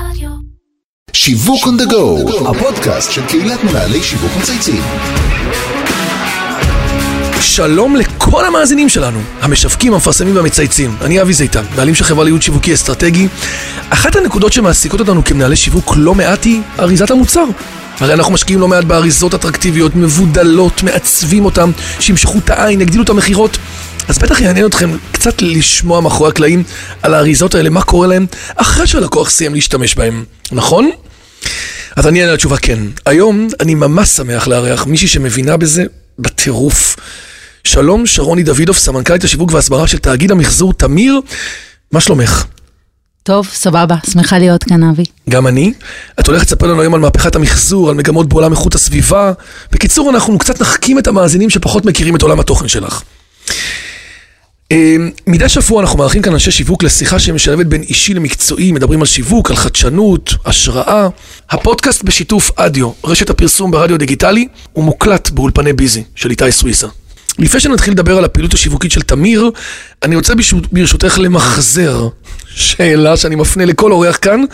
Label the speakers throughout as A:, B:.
A: רדיו.
B: שיווק on the go, הפודקאסט של קהילת מנהלי שיווק מצייצים.
C: שלום לכל המאזינים שלנו, המשווקים, המפרסמים והמצייצים. אני אבי זיתן, בעלים של חברה לייעוד שיווקי אסטרטגי. אחת הנקודות שמעסיקות אותנו כמנהלי שיווק לא מעט היא אריזת המוצר. הרי אנחנו משקיעים לא מעט באריזות אטרקטיביות, מבודלות, מעצבים אותם, שימשכו את העין, יגדילו את המכירות. אז בטח יעניין אתכם קצת לשמוע מאחורי הקלעים על האריזות האלה, מה קורה להם אחרי שהלקוח סיים להשתמש בהם, נכון? אז אני אענה לתשובה כן. היום אני ממש שמח לארח מישהי שמבינה בזה בטירוף. שלום, שרוני דוידוב, סמנכ"לית השיווק וההסברה של תאגיד המחזור תמיר, מה שלומך?
D: טוב, סבבה, שמחה להיות כאן, אבי.
C: גם אני. את הולכת לספר לנו היום על מהפכת המחזור, על מגמות בעולם איכות הסביבה. בקיצור, אנחנו קצת נחכים את המאזינים שפחות מכירים את עולם התוכן שלך. אה, מדי שבוע אנחנו מארחים כאן אנשי שיווק לשיחה שמשלבת בין אישי למקצועי, מדברים על שיווק, על חדשנות, השראה. הפודקאסט בשיתוף אדיו, רשת הפרסום ברדיו דיגיטלי, הוא מוקלט באולפני ביזי של איתי סוויסה. לפני שנתחיל לדבר על הפעילות השיווקית של תמיר, אני רוצה ברשות- ברשותך למחזר שאלה שאני מפנה לכל אורח כאן,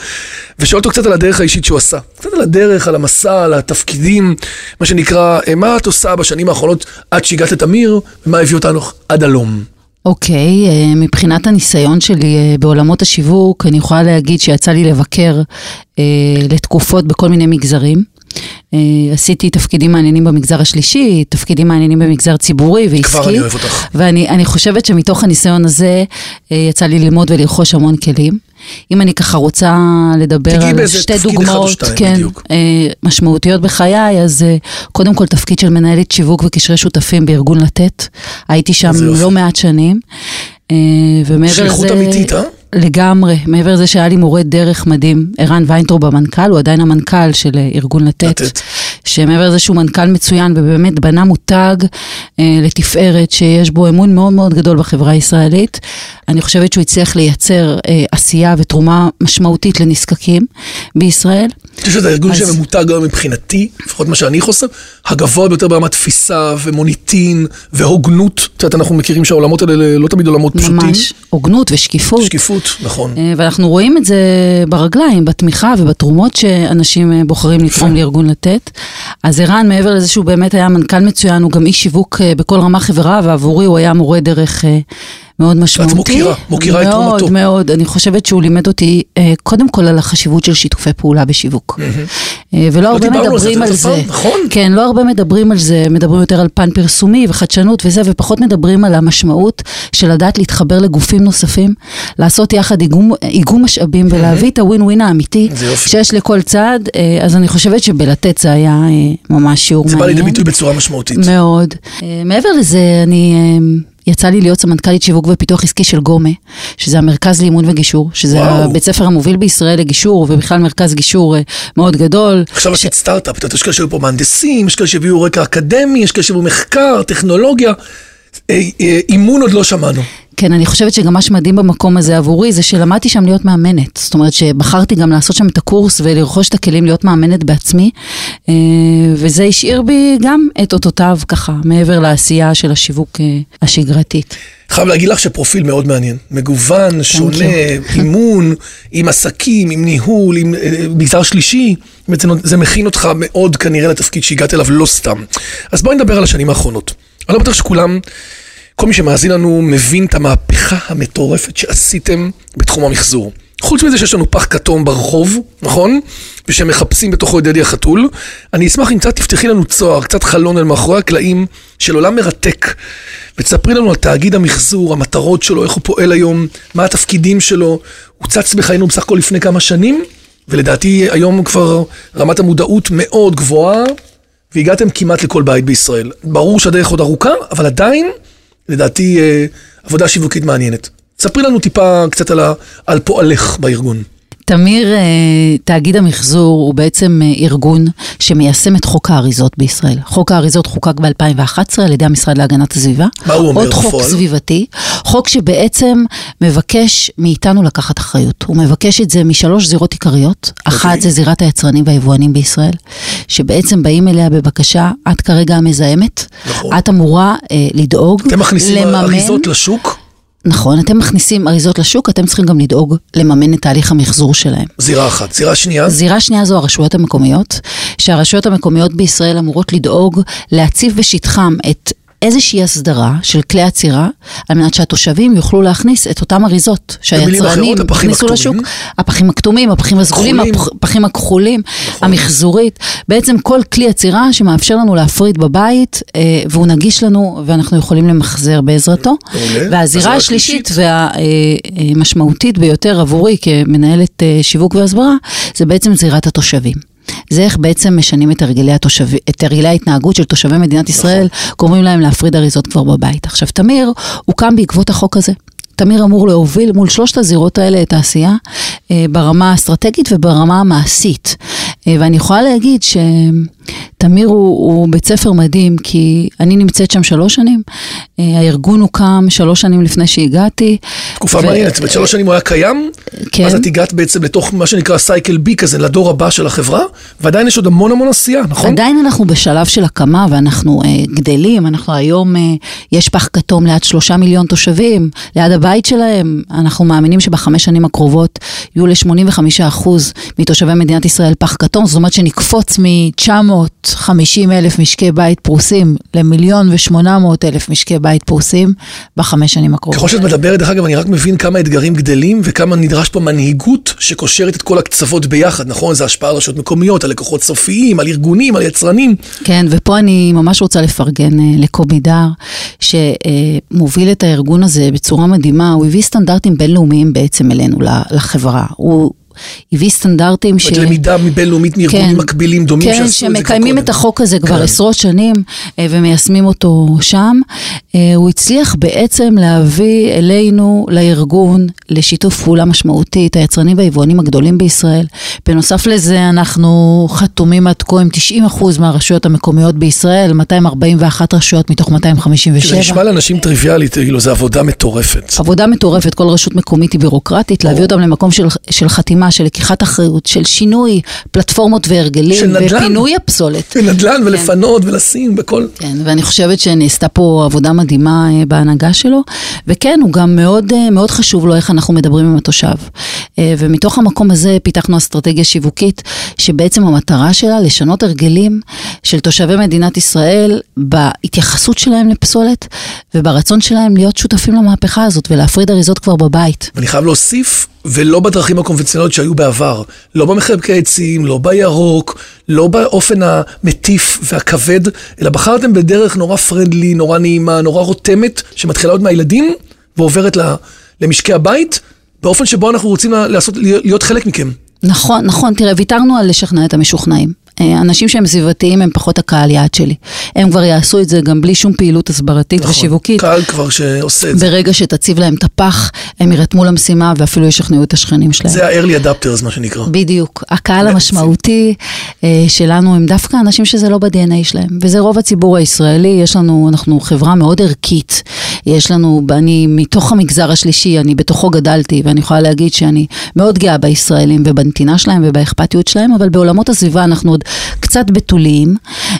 C: ושואל אותו קצת על הדרך האישית שהוא עשה. קצת על הדרך, על המסע, על התפקידים, מה שנקרא, אה, מה את עושה בשנים האחרונות עד שהגעת לתמיר, ומה הביא אותנו עד הלום.
D: אוקיי, אה, מבחינת הניסיון שלי אה, בעולמות השיווק, אני יכולה להגיד שיצא לי לבקר לתקופות בכל מיני מגזרים. אה, עשיתי תפקידים מעניינים במגזר השלישי, תפקידים מעניינים במגזר ציבורי ועסקי.
C: כבר אני אוהב אותך.
D: ואני אני חושבת שמתוך הניסיון הזה אה, יצא לי ללמוד ולרכוש המון כלים. אם אני ככה רוצה לדבר על שתי דוגמאות, כן,
C: בדיוק.
D: אה, משמעותיות בחיי, אז קודם כל תפקיד של מנהלת שיווק וקשרי שותפים בארגון לתת. הייתי שם. לא מעט שנים. ומעבר
C: שליחות
D: לזה...
C: אמיתית, אה?
D: לגמרי, מעבר לזה שהיה לי מורה דרך מדהים, ערן ויינטרוב המנכ"ל, הוא עדיין המנכ"ל של אה, ארגון לתת,
C: לתת.
D: שמעבר לזה שהוא מנכ"ל מצוין ובאמת בנה מותג אה, לתפארת שיש בו אמון מאוד מאוד גדול בחברה הישראלית, אני חושבת שהוא הצליח לייצר אה, עשייה ותרומה משמעותית לנזקקים בישראל.
C: אני חושב שזה הארגון
D: אז-
C: שממותג היום מבחינתי, לפחות מה שאני חוסם, הגבוה ביותר ברמת תפיסה ומוניטין והוגנות. את יודעת, אנחנו מכירים שהעולמות האלה לא תמיד עולמות פשוטים.
D: ממש הוגנות ושקיפות.
C: שקיפות, נכון.
D: אה, ואנחנו רואים את זה ברגליים, בתמיכה ובתרומות שאנשים אה, בוחרים לתרום לארגון לתת. אז ערן, מעבר לזה שהוא באמת היה מנכ"ל מצוין, הוא גם איש שיווק אה, בכל רמה חברה, ועבורי הוא היה מורה דרך אה, מאוד משמעותי.
C: מוקירה, מוקירה את
D: מאוד,
C: תרומתו.
D: מאוד, מאוד. אני חושבת שהוא לימד אותי אה, קודם כל על החשיבות של שיתופי פעולה בשיווק. אה, ולא הרבה
C: על זה,
D: מדברים
C: את
D: על זה.
C: נכון.
D: כן, לא הרבה מדברים על זה, מדברים יותר על פן פרסומי וחדשנות וזה, ופחות מדברים על המשמעות של לדעת להתחבר לגופים נוספים, לעשות יחד איגום, משאבים ולהביא את הווין ווין האמיתי. שיש לכל צד, אה, אז אני חושבת שבלתת זה היה ממש שיעור
C: זה בא
D: מעניין.
C: לידי ביטוי בצורה משמעותית.
D: מאוד. מעבר לזה, אני... יצא לי להיות סמנכ"לית שיווק ופיתוח עסקי של גומה, שזה המרכז לאימון וגישור, שזה
C: וואו.
D: הבית ספר המוביל בישראל לגישור, ובכלל מרכז גישור אה, מאוד גדול.
C: עכשיו סטארט-אפ, את יודעת, יש כאלה שהיו פה מהנדסים, יש כאלה שהביאו רקע אקדמי, יש כאלה שהביאו מחקר, טכנולוגיה. אה, אה, אימון עוד לא שמענו.
D: כן, אני חושבת שגם מה שמדהים במקום הזה עבורי, זה שלמדתי שם להיות מאמנת. זאת אומרת שבחרתי גם לעשות שם את הקורס ולרכוש את הכלים להיות מאמנת בעצמי, אה, וזה השאיר בי גם את אותותיו ככה, מעבר לעשייה של השיווק אה, השגרתית.
C: חייב להגיד לך שפרופיל מאוד מעניין. מגוון, שונה, אימון, עם עסקים, עם ניהול, עם אה, מגזר שלישי. זה מכין אותך מאוד כנראה לתפקיד שהגעת אליו לא סתם. אז בואי נדבר על השנים האחרונות. אני לא בטוח שכולם, כל מי שמאזין לנו מבין את המהפכה המטורפת שעשיתם בתחום המחזור. חוץ מזה שיש לנו פח כתום ברחוב, נכון? ושמחפשים בתוכו את דדי החתול, אני אשמח אם קצת תפתחי לנו צוהר, קצת חלון אל מאחורי הקלעים של עולם מרתק. ותספרי לנו על תאגיד המחזור, המטרות שלו, איך הוא פועל היום, מה התפקידים שלו. הוא צץ בחיינו בסך הכל לפני כמה שנים, ולדעתי היום כבר רמת המודעות מאוד גבוהה, והגעתם כמעט לכל בית בישראל. ברור שהדרך עוד ארוכה, אבל עדיין, לדעתי, אה, עבודה שיווקית מעניינת. ספרי לנו טיפה קצת על, ה, על פועלך בארגון.
D: תמיר, אה, תאגיד המחזור הוא בעצם אה, ארגון שמיישם את חוק האריזות בישראל. חוק האריזות חוקק ב-2011 על ידי המשרד להגנת הסביבה.
C: מה הוא אומר
D: עוד חוק
C: בפועל?
D: סביבתי, חוק שבעצם מבקש מאיתנו לקחת אחריות. הוא מבקש את זה משלוש זירות עיקריות. אחת זה זירת היצרנים והיבואנים בישראל, שבעצם באים אליה בבקשה, את כרגע המזהמת,
C: נכון.
D: את אמורה אה, לדאוג,
C: אתם מכניסים
D: לממן.
C: אריזות לשוק,
D: נכון, אתם מכניסים אריזות לשוק, אתם צריכים גם לדאוג לממן את תהליך המחזור שלהם.
C: זירה אחת. זירה שנייה?
D: זירה שנייה זו הרשויות המקומיות, שהרשויות המקומיות בישראל אמורות לדאוג להציב בשטחם את איזושהי הסדרה של כלי עצירה, על מנת שהתושבים יוכלו להכניס את אותם אריזות שהיצרנים הכניסו לשוק. הפחים הכתומים, הפחים הסגולים, הפחים הכחולים,
C: נכון.
D: המחזורית, בעצם כל כלי עצירה שמאפשר לנו להפריד בבית, אה, והוא נגיש לנו ואנחנו יכולים למחזר בעזרתו. והזירה
C: השלישית?
D: והמשמעותית ביותר עבורי כמנהלת אה, שיווק והסברה, זה בעצם זירת התושבים. זה איך בעצם משנים את הרגלי, התושבי, את הרגלי ההתנהגות של תושבי מדינת ישראל, גורמים להם להפריד אריזות כבר בבית. עכשיו, תמיר הוקם בעקבות החוק הזה. תמיר אמור להוביל מול שלושת הזירות האלה את העשייה אה, ברמה האסטרטגית וברמה המעשית. אה, ואני יכולה להגיד שתמיר הוא, הוא בית ספר מדהים, כי אני נמצאת שם שלוש שנים, אה, הארגון הוקם שלוש שנים לפני שהגעתי.
C: תקופה
D: ו-
C: מעניינת, זאת אומרת שלוש שנים הוא היה קיים,
D: כן.
C: אז את הגעת בעצם לתוך מה שנקרא סייקל בי כזה, לדור הבא של החברה, ועדיין יש עוד המון המון עשייה, נכון?
D: עדיין אנחנו בשלב של הקמה ואנחנו אה, גדלים, אנחנו היום, אה, יש פח כתום ליד שלושה מיליון תושבים, ליד הבית שלהם, אנחנו מאמינים שבחמש שנים הקרובות יהיו ל-85% מתושבי מדינת ישראל פח כתום, זאת אומרת שנקפוץ מ-950 אלף משקי בית פרוסים למיליון ו-800 אלף משקי בית פרוסים בחמש שנים הקרובות.
C: ככל שאת מדברת, דרך אגב, אני רק מבין כמה אתגרים גדלים וכמה נדרש פה מנהיגות שקושרת את כל הקצוות ביחד, נכון? זה השפעה על רשויות מקומיות, על לקוחות סופיים, על ארגונים, על יצרנים.
D: כן, ופה אני ממש רוצה לפרגן אה, לקובי דר, שמוביל את הארגון הזה בצורה מדהימה, הוא הביא סטנדרטים בינלאומיים בעצם אלינו, לחברה. הוא הביא סטנדרטים ש...
C: למידה בינלאומית מארגונים מקבילים דומים
D: כן,
C: שעשו את זה כבר
D: שמקיימים. את החוק הזה כבר
C: כן.
D: עשרות שנים אה, ומיישמים אותו שם. אה, הוא הצליח בעצם להביא אלינו, לארגון, לשיתוף פעולה משמעותי, את היצרנים והיבואנים הגדולים בישראל. בנוסף לזה, אנחנו חתומים עד כה עם 90% מהרשויות המקומיות בישראל, 241 רשויות מתוך 257.
C: זה נשמע לאנשים טריוויאלית, כאילו, זו עבודה מטורפת.
D: עבודה מטורפת, כל רשות מקומית היא בירוקרטית, להביא אותם למקום של, של חתימה, של לקיחת אחריות, של שינוי פלטפורמות והרגלים,
C: של נדל"ן.
D: ופינוי הפסולת.
C: נדל"ן ולפנות ולשים בכל...
D: כן, ואני חושבת שנעשתה פה עבודה מדהימה אה, בהנהגה שלו, וכן, הוא גם מאוד, אה, מאוד חשוב לו איך אנחנו מדברים עם התושב. אה, ומתוך המקום הזה פיתחנו אסטרטגיה שיווקית, שבעצם המטרה שלה לשנות הרגלים של תושבי מדינת ישראל בהתייחסות שלהם לפסולת, וברצון שלהם להיות שותפים למהפכה הזאת ולהפריד אריזות כבר בבית.
C: ואני חייב להוסיף, ולא בדרכים הקונבנציונליות שהיו בעבר. לא במחבקי עצים, לא בירוק, לא באופן המטיף והכבד, אלא בחרתם בדרך נורא פרנדלי, נורא נעימה, נורא רותמת, שמתחילה עוד מהילדים ועוברת למשקי הבית, באופן שבו אנחנו רוצים לעשות, להיות חלק מכם.
D: נכון, נכון, תראה, ויתרנו על לשכנע את המשוכנעים. אה, אנשים שהם סביבתיים הם פחות הקהל יעד שלי. הם כבר יעשו את זה גם בלי שום פעילות הסברתית ושיווקית.
C: קהל כבר שעושה את זה.
D: ברגע שתציב להם את הפח, הם יירתמו למשימה ואפילו ישכנעו את השכנים שלהם.
C: זה ה-early adapters, מה שנקרא.
D: בדיוק. הקהל המשמעותי אה, שלנו הם דווקא אנשים שזה לא ב-DNA שלהם, וזה רוב הציבור הישראלי, יש לנו, אנחנו חברה מאוד ערכית, יש לנו, אני מתוך המגזר השלישי, אני בתוכו גדלתי, ואני יכולה להגיד שאני מאוד גאה בישראלים ובנתינה שלהם ובאכפתיות שלהם, אבל בעולמות הסביבה אנחנו עוד קצת בתוליים,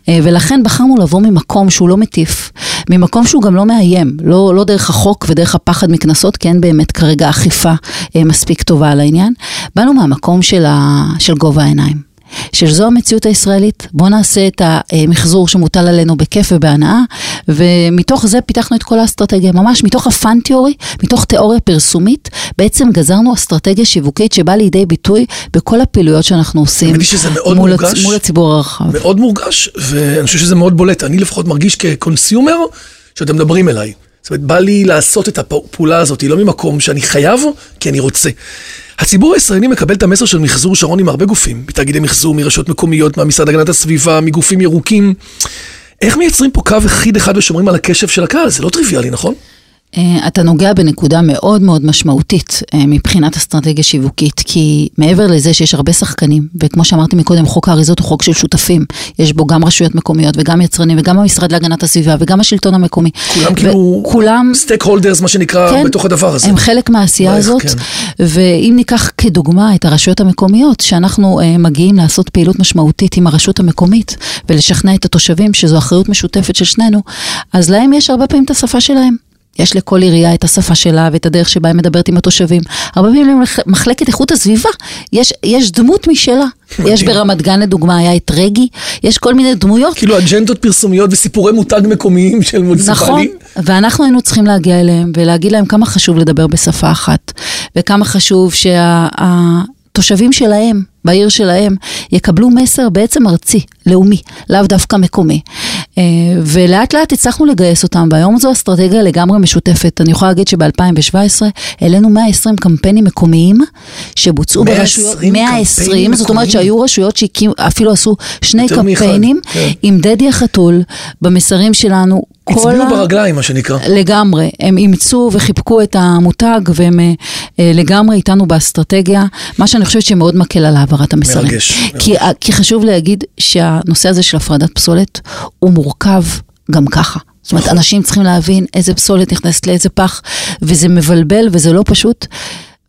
D: אה, ולכן בחרנו לבוא ממקום שהוא לא מטיף, ממקום שהוא גם לא מאיים, לא, לא דרך החוק ודרך הפחד מקנסות, כי אין באמת כרגע אכיפה אה, מספיק טובה על העניין. באנו מהמקום של, ה, של גובה העיניים. שזו המציאות הישראלית, בואו נעשה את המחזור שמוטל עלינו בכיף ובהנאה, ומתוך זה פיתחנו את כל האסטרטגיה, ממש מתוך הפאן תיאורי, מתוך תיאוריה פרסומית, בעצם גזרנו אסטרטגיה שיווקית שבאה לידי ביטוי בכל הפעילויות שאנחנו עושים מול,
C: מורגש.
D: הצ... מול הציבור הרחב.
C: מאוד מורגש, ואני חושב שזה מאוד בולט. אני לפחות מרגיש כקונסיומר שאתם מדברים אליי. זאת אומרת, בא לי לעשות את הפעולה הזאת, לא ממקום שאני חייב, כי אני רוצה. הציבור הישראלי מקבל את המסר של מחזור שרון עם הרבה גופים, מתאגידי מחזור, מרשויות מקומיות, מהמשרד להגנת הסביבה, מגופים ירוקים. איך מייצרים פה קו אחיד אחד ושומרים על הקשב של הקהל? זה לא טריוויאלי, נכון?
D: Uh, אתה נוגע בנקודה מאוד מאוד משמעותית uh, מבחינת אסטרטגיה שיווקית, כי מעבר לזה שיש הרבה שחקנים, וכמו שאמרתי מקודם, חוק האריזות הוא חוק של שותפים, יש בו גם רשויות מקומיות וגם יצרנים וגם המשרד להגנת הסביבה וגם השלטון המקומי.
C: כולם כאילו
D: כולם,
C: סטייק הולדרס, מה שנקרא,
D: כן,
C: בתוך הדבר הזה.
D: הם חלק מהעשייה הזאת,
C: כן.
D: ואם ניקח כדוגמה את הרשויות המקומיות, שאנחנו uh, מגיעים לעשות פעילות משמעותית עם הרשות המקומית ולשכנע את התושבים שזו אחריות משותפת של שנינו, אז להם יש הרבה פעמים את השפה שלהם. יש לכל עירייה את השפה שלה ואת הדרך שבה היא מדברת עם התושבים. הרבה פעמים למחלקת איכות הסביבה יש, יש דמות משלה. יש ברמת גן לדוגמה, היה את רגי, יש כל מיני דמויות.
C: כאילו אג'נדות פרסומיות וסיפורי מותג מקומיים של מוניציפלי.
D: נכון, ואנחנו היינו צריכים להגיע אליהם ולהגיד להם כמה חשוב לדבר בשפה אחת, וכמה חשוב שהתושבים שלהם, בעיר שלהם, יקבלו מסר בעצם ארצי, לאומי, לאו דווקא מקומי. אה, ולאט לאט הצלחנו לגייס אותם, והיום זו אסטרטגיה לגמרי משותפת. אני יכולה להגיד שב-2017 העלינו 120 קמפיינים מקומיים שבוצעו
C: 120
D: ברשויות, 120, זאת אומרת שהיו רשויות שאפילו עשו שני קמפיינים
C: כן.
D: עם דדי החתול במסרים שלנו.
C: הצביעו
D: ה-
C: ברגליים, מה שנקרא.
D: לגמרי, הם אימצו וחיבקו את המותג והם אה, אה, לגמרי איתנו באסטרטגיה, מה שאני חושבת שמאוד מקל על העברת המסרים.
C: מרגש,
D: כי, כי חשוב להגיד שהנושא הזה של הפרדת פסולת הוא מורכב גם ככה. זאת אומרת, אנשים צריכים להבין איזה פסולת נכנסת לאיזה פח, וזה מבלבל וזה לא פשוט.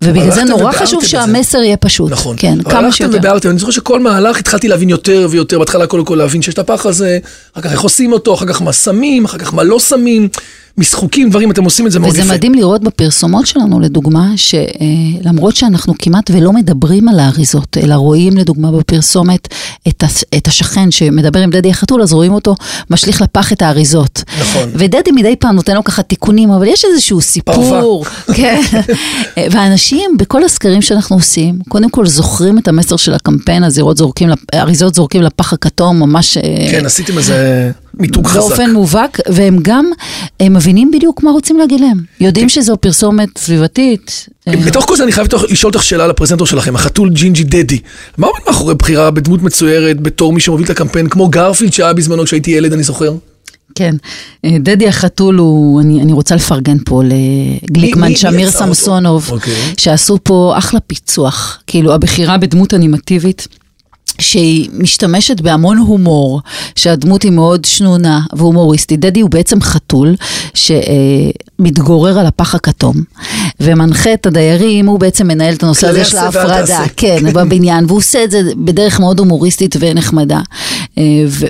D: ובגלל זה
C: הלכתם
D: נורא חשוב. שהמסר יהיה פשוט.
C: נכון.
D: כן, כמה
C: הלכתם
D: שיותר.
C: וביארתם, אני זוכר שכל מהלך התחלתי להבין יותר ויותר, בהתחלה קודם כל להבין שיש את הפח הזה, אחר כך איך עושים אותו, אחר כך מה שמים, אחר כך מה לא שמים, משחוקים, דברים, אתם עושים את זה מאוד
D: וזה
C: יפה.
D: מדהים לראות בפרסומות שלנו, לדוגמה, שלמרות שאנחנו כמעט ולא מדברים על האריזות, אלא רואים לדוגמה בפרסומת את, הש, את השכן שמדבר עם דדי החתול, אז רואים אותו משליך לפח את האריזות.
C: נכון.
D: ודדי מדי פעם נותן לו ככה תיקונים, אבל יש איזשהו סיפור. כן. ואנשים, בכל הסקרים שאנחנו עושים, קודם כל זוכרים את המסר של הקמפיין, הזירות זורקים, האריזות זורקים לפח הכתום, ממש... אה,
C: כן, עשיתם איזה מיתוג חזק.
D: באופן מובהק, והם גם הם מבינים בדיוק מה רוצים להגיד להם. יודעים שזו פרסומת סביבתית. אה,
C: בתוך כל זה אני חייב לשאול אותך שאלה על הפרזנטור שלכם, החתול ג'ינג'י דדי. מה עומד מאחורי בחירה בדמות מצוירת בתור מי שמוביל את הקמפיין, כמו גרפילד שהיה בזמנו כשהייתי ילד, אני זוכר?
D: כן. אה, דדי החתול הוא, אני, אני רוצה לפרגן פה לגליקמן שמיר? סמסונוב,
C: אוקיי.
D: שעשו פה אחלה פיצוח. כאילו, הבחירה בדמות אנימטיבית. שהיא משתמשת בהמון הומור, שהדמות היא מאוד שנונה והומוריסטית. דדי הוא בעצם חתול שמתגורר על הפח הכתום ומנחה את הדיירים, הוא בעצם מנהל את הנושא הזה של ההפרדה. כן, בבניין, והוא עושה את זה בדרך מאוד הומוריסטית ונחמדה. אה,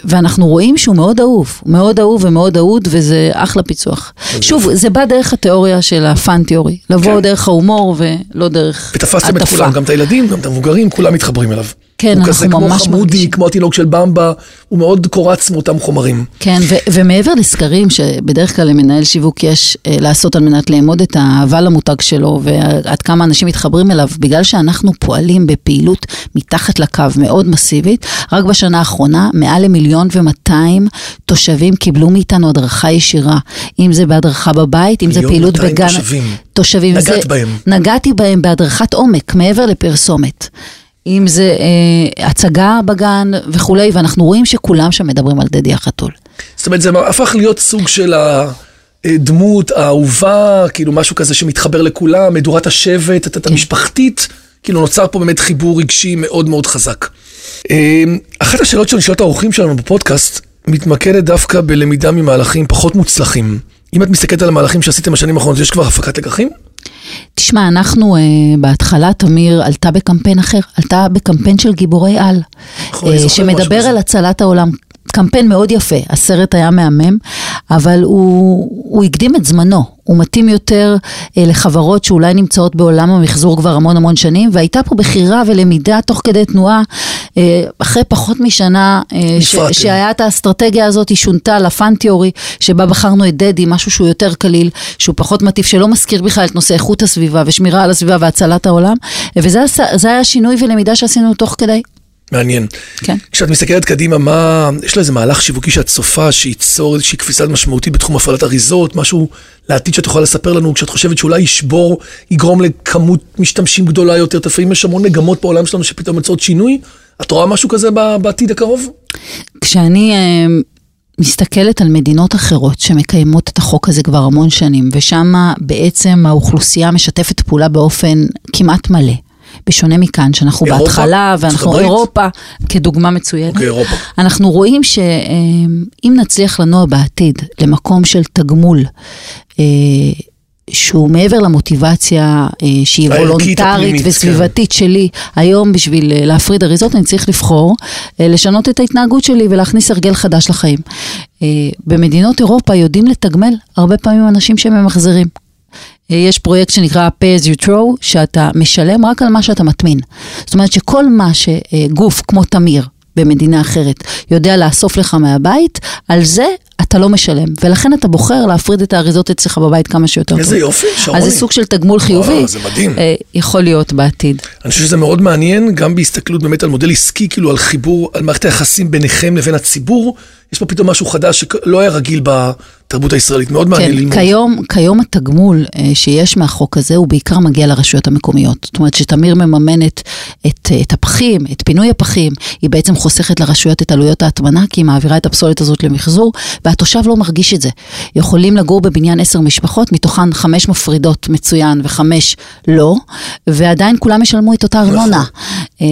D: ואנחנו רואים שהוא מאוד אהוב, מאוד אהוב ומאוד אהוד, וזה אחלה פיצוח. שוב, זה בא דרך התיאוריה של הפאן תיאורי, לבוא
C: כן.
D: דרך ההומור ולא דרך
C: ותפסתם את
D: הטפה.
C: כולם, גם את הילדים, גם את המבוגרים, כולם מתחברים אליו.
D: כן,
C: הוא כזה כמו חמודי,
D: מרגישים.
C: כמו התינוק של במבה, הוא מאוד קורץ מאותם חומרים.
D: כן, ו- ומעבר לסקרים שבדרך כלל למנהל שיווק יש אה, לעשות על מנת לאמוד את האהבה למותג שלו ועד כמה אנשים מתחברים אליו, בגלל שאנחנו פועלים בפעילות מתחת לקו מאוד מסיבית, רק בשנה האחרונה מעל למיליון ומאתיים תושבים קיבלו מאיתנו הדרכה ישירה, אם זה בהדרכה בבית, אם זה
C: מיליון
D: פעילות בגן...
C: תושבים.
D: תושבים.
C: נגעת
D: זה,
C: בהם.
D: נגעתי בהם בהדרכת עומק, מעבר לפרסומת. אם זה אה, הצגה בגן וכולי, ואנחנו רואים שכולם שם מדברים על דדי החתול.
C: זאת אומרת, זה הפך להיות סוג של הדמות האהובה, כאילו משהו כזה שמתחבר לכולם, מדורת השבט, את- את
D: כן.
C: המשפחתית, כאילו נוצר פה באמת חיבור רגשי מאוד מאוד חזק. אה, אחת השאלות שאני שואל את האורחים שלנו בפודקאסט, מתמקדת דווקא בלמידה ממהלכים פחות מוצלחים. אם את מסתכלת על המהלכים שעשיתם בשנים האחרונות, יש כבר הפקת לקחים?
D: תשמע, אנחנו אה, בהתחלה, תמיר עלתה בקמפיין אחר, עלתה בקמפיין של גיבורי על,
C: משהו
D: שמדבר. על הצלת העולם. קמפיין מאוד יפה, הסרט היה מהמם, אבל הוא, הוא הקדים את זמנו, הוא מתאים יותר אה, לחברות שאולי נמצאות בעולם המחזור כבר המון המון שנים, והייתה פה בחירה ולמידה תוך כדי תנועה, אה, אחרי פחות משנה, אה, ש. שהיה את האסטרטגיה הזאת, היא שונתה לפאן תיאורי, שבה בחרנו את דדי, משהו שהוא יותר קליל, שהוא פחות מטיף, שלא מזכיר בכלל את נושא איכות הסביבה ושמירה על הסביבה והצלת העולם, וזה היה שינוי ולמידה שעשינו תוך כדי.
C: מעניין.
D: כן.
C: כשאת מסתכלת קדימה, מה, יש לה איזה מהלך שיווקי שאת צופה, שייצור איזושהי קפיצה משמעותית בתחום הפעלת אריזות, משהו לעתיד שאת יכולה לספר לנו, כשאת חושבת שאולי ישבור, יגרום לכמות משתמשים גדולה יותר, לפעמים יש המון מגמות בעולם שלנו שפתאום יוצאות שינוי, את רואה משהו כזה בעתיד הקרוב?
D: כשאני אה, מסתכלת על מדינות אחרות שמקיימות את החוק הזה כבר המון שנים, ושם בעצם האוכלוסייה משתפת פעולה באופן כמעט מלא. בשונה מכאן, שאנחנו
C: אירופה?
D: בהתחלה, ואנחנו
C: הברית?
D: אירופה כדוגמה מצוינת.
C: אוקיי, אירופה.
D: אנחנו רואים שאם נצליח לנוע בעתיד למקום של תגמול, אה, שהוא מעבר למוטיבציה אה, שהיא וולונטרית
C: הפנימית, כן.
D: וסביבתית שלי, היום בשביל אה, להפריד אריזות אני צריך לבחור, אה, לשנות את ההתנהגות שלי ולהכניס הרגל חדש לחיים. אה, במדינות אירופה יודעים לתגמל הרבה פעמים אנשים שהם ממחזרים. אה, יש פרויקט שנקרא pay as you throw, שאתה משלם רק על מה שאתה מטמין. זאת אומרת שכל מה שגוף כמו תמיר במדינה אחרת יודע לאסוף לך מהבית, על זה אתה לא משלם. ולכן אתה בוחר להפריד את האריזות אצלך בבית כמה שיותר
C: איזה
D: טוב.
C: יופי, שרוני.
D: אז זה סוג של תגמול חיובי.
C: זה מדהים.
D: אה, יכול להיות בעתיד.
C: אני חושב שזה מאוד מעניין, גם בהסתכלות באמת על מודל עסקי, כאילו על חיבור, על מערכת היחסים ביניכם לבין הציבור. יש פה פתאום משהו חדש שלא היה רגיל בתרבות הישראלית, מאוד מעניין
D: כן,
C: ללמוד.
D: כיום, כיום התגמול אה, שיש מהחוק הזה הוא בעיקר מגיע לרשויות המקומיות. זאת אומרת שתמיר מממנת את, אה, את הפחים, את פינוי הפחים, היא בעצם חוסכת לרשויות את עלויות ההטמנה, כי היא מעבירה את הפסולת הזאת למחזור, והתושב לא מרגיש את זה. יכולים לגור בבניין עשר משפחות, מתוכן חמש מפרידות מצוין וחמש לא, ועדיין כולם ישלמו את אותה ארנונה. אה,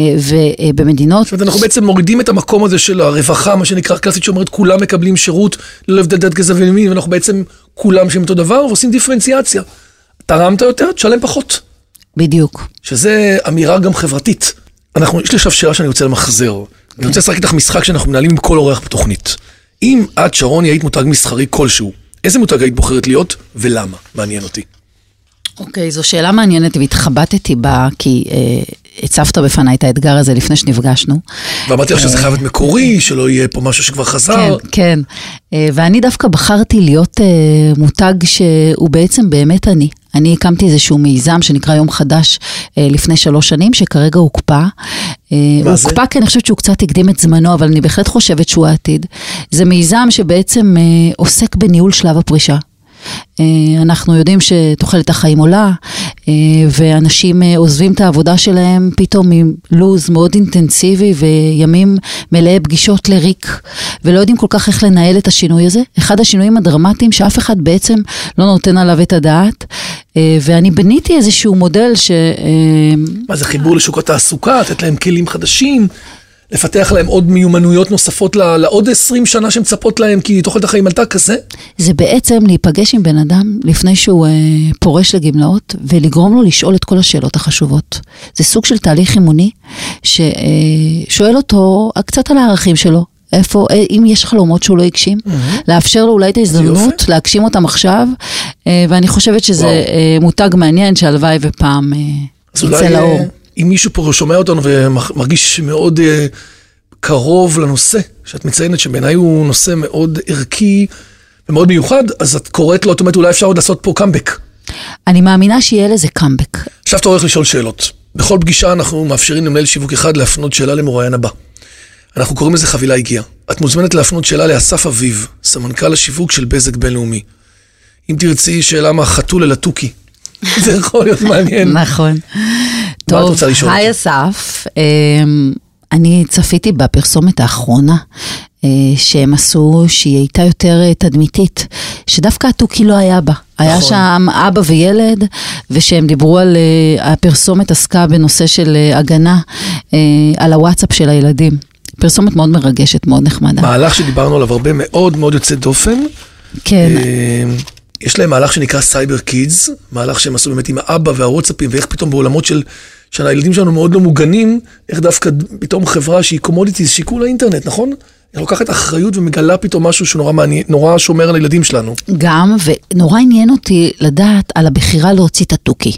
D: ובמדינות...
C: זאת אומרת, אנחנו בעצם מורידים את המקום הזה של הרווחה, מה שנקרא קלאסית, שאומרת כולם מקבלים שירות ללא הבדל דת גזע ומין, ואנחנו בעצם כולם שהם אותו דבר, ועושים דיפרנציאציה. תרמת יותר, תשלם פחות.
D: בדיוק.
C: שזה אמירה גם חברתית. אנחנו, יש לי עכשיו שאלה שאני רוצה למחזר. אני רוצה לשחק איתך משחק שאנחנו מנהלים עם כל אורח בתוכנית. אם את, שרוני, היית מותג מסחרי כלשהו, איזה מותג היית בוחרת להיות ולמה? מעניין אותי.
D: אוקיי, זו שאלה מעניינת והתחבטתי בה, כי אה, הצפת בפניי את האתגר הזה לפני שנפגשנו.
C: ואמרתי לך שזה חייב להיות מקורי, שלא יהיה פה משהו שכבר חזר.
D: כן, כן. אה, ואני דווקא בחרתי להיות אה, מותג שהוא בעצם באמת אני. אני הקמתי איזשהו מיזם שנקרא יום חדש אה, לפני שלוש שנים, שכרגע הוקפא. אה,
C: מה זה?
D: הוקפא כי אני חושבת שהוא קצת הקדים את זמנו, אבל אני בהחלט חושבת שהוא העתיד. זה מיזם שבעצם אה, עוסק בניהול שלב הפרישה. אה, אנחנו יודעים שתוחלת החיים עולה, אה, ואנשים אה, עוזבים את העבודה שלהם פתאום עם לו"ז מאוד אינטנסיבי וימים מלאי פגישות לריק, ולא יודעים כל כך איך לנהל את השינוי הזה. אחד השינויים הדרמטיים שאף אחד בעצם לא נותן עליו את הדעת, ואני בניתי איזשהו מודל ש...
C: מה זה חיבור לשוק התעסוקה, לתת להם כלים חדשים, לפתח להם עוד מיומנויות נוספות לעוד 20 שנה שמצפות להם, כי תוחלת החיים עלתה כזה?
D: זה בעצם להיפגש עם בן אדם לפני שהוא אה, פורש לגמלאות ולגרום לו לשאול את כל השאלות החשובות. זה סוג של תהליך אימוני ששואל אותו קצת על הערכים שלו. איפה, אה, אם יש חלומות שהוא לא הגשים, לאפשר לו אולי את ההזדמנות. להגשים אותם עכשיו, אה, ואני חושבת שזה
C: וואו.
D: אה, מותג מעניין שהלוואי ופעם יצא לאור.
C: אם מישהו פה שומע אותנו ומרגיש מאוד אה, קרוב לנושא, שאת מציינת שבעיניי הוא נושא מאוד ערכי ומאוד מיוחד, אז את קוראת לו, את אומרת, אולי אפשר עוד לעשות פה קאמבק.
D: אני מאמינה שיהיה לזה קאמבק.
C: עכשיו אתה הולך לשאול שאלות. בכל פגישה אנחנו מאפשרים למנהל שיווק אחד להפנות שאלה למרואיין הבא. אנחנו קוראים לזה חבילה הגיעה. את מוזמנת להפנות שאלה לאסף אביב, סמנכ"ל השיווק של בזק בינלאומי. אם תרצי שאלה מהחתול אל התוכי, זה יכול להיות מעניין.
D: נכון.
C: את
D: טוב,
C: רוצה לשאול
D: היי? אסף, אמ, אני צפיתי בפרסומת האחרונה אה, שהם עשו, שהיא הייתה יותר אה, תדמיתית, שדווקא התוכי לא היה בה. היה
C: נכון.
D: שם אבא וילד, והם דיברו על, אה, הפרסומת עסקה בנושא של הגנה על הוואטסאפ של הילדים. פרסומת מאוד מרגשת, מאוד נחמדה.
C: מהלך שדיברנו עליו הרבה מאוד מאוד יוצא דופן.
D: כן,
C: אה, יש להם מהלך שנקרא Cyber Kids, מהלך שהם עשו באמת עם האבא והוואטסאפים, ואיך פתאום בעולמות של, של הילדים שלנו מאוד לא מוגנים, איך דווקא פתאום חברה שהיא commodities, שיקול האינטרנט, נכון? היא לוקחת אחריות ומגלה פתאום משהו שנורא מעניין, נורא שומר על הילדים שלנו.
D: גם, ונורא עניין אותי לדעת על הבחירה להוציא את התוכי.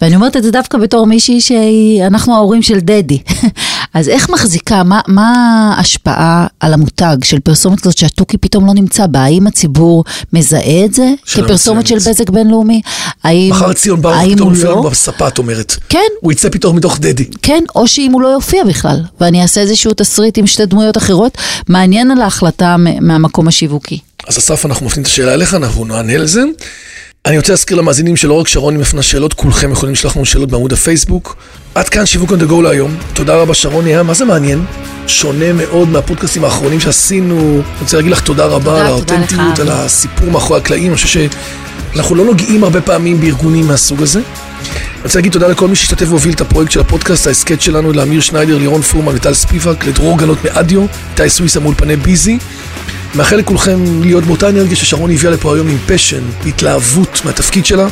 D: ואני אומרת את זה דווקא בתור מישהי שאנחנו ההורים של דדי. אז איך מחזיקה, מה, מה ההשפעה על המותג של פרסומת כזאת שהתוכי פתאום לא נמצא בה? האם הציבור מזהה את זה כפרסומת של. בזק בינלאומי? האם,
C: מחר ציון ברוך פתאום יופיע לנו? בספה, את אומרת.
D: כן,
C: הוא יצא פתאום מתוך דדי.
D: כן, או שאם הוא לא יופיע בכלל, ואני אעשה איזשהו תסריט עם שתי דמויות אחרות, מעניין על ההחלטה מהמקום השיווקי.
C: אז אסף, אנחנו מפנים את השאלה אליך, אנחנו נענה לזה. אני רוצה להזכיר למאזינים שלא רק שרוני מפנה שאלות, כולכם יכולים לשלוח לנו שאלות בעמוד הפייסבוק. עד כאן שיווק on the go להיום. תודה רבה שרוני, היה מה זה מעניין? שונה מאוד מהפודקאסטים האחרונים שעשינו. אני רוצה להגיד לך תודה רבה
D: תודה,
C: על
D: תודה
C: האותנטיות,
D: לך,
C: על. הסיפור מאחורי הקלעים. אני חושב שאנחנו לא נוגעים הרבה פעמים בארגונים מהסוג הזה. אני רוצה להגיד תודה לכל מי שהשתתף והוביל את הפרויקט של הפודקאסט, ההסכת שלנו, לאמיר שניידר, לירון פורמן, לטל ספיבק, לדרור גנות מאדיו, איתי סוויסה מאולפני ביזי. מאחל לכולכם להיות באותה אנרגיה ששרון הביאה לפה היום עם פשן, התלהבות מהתפקיד שלה.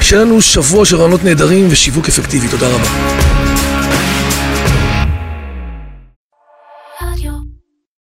C: שיהיה לנו שבוע של רעיונות נהדרים ושיווק אפקטיבי. תודה רבה.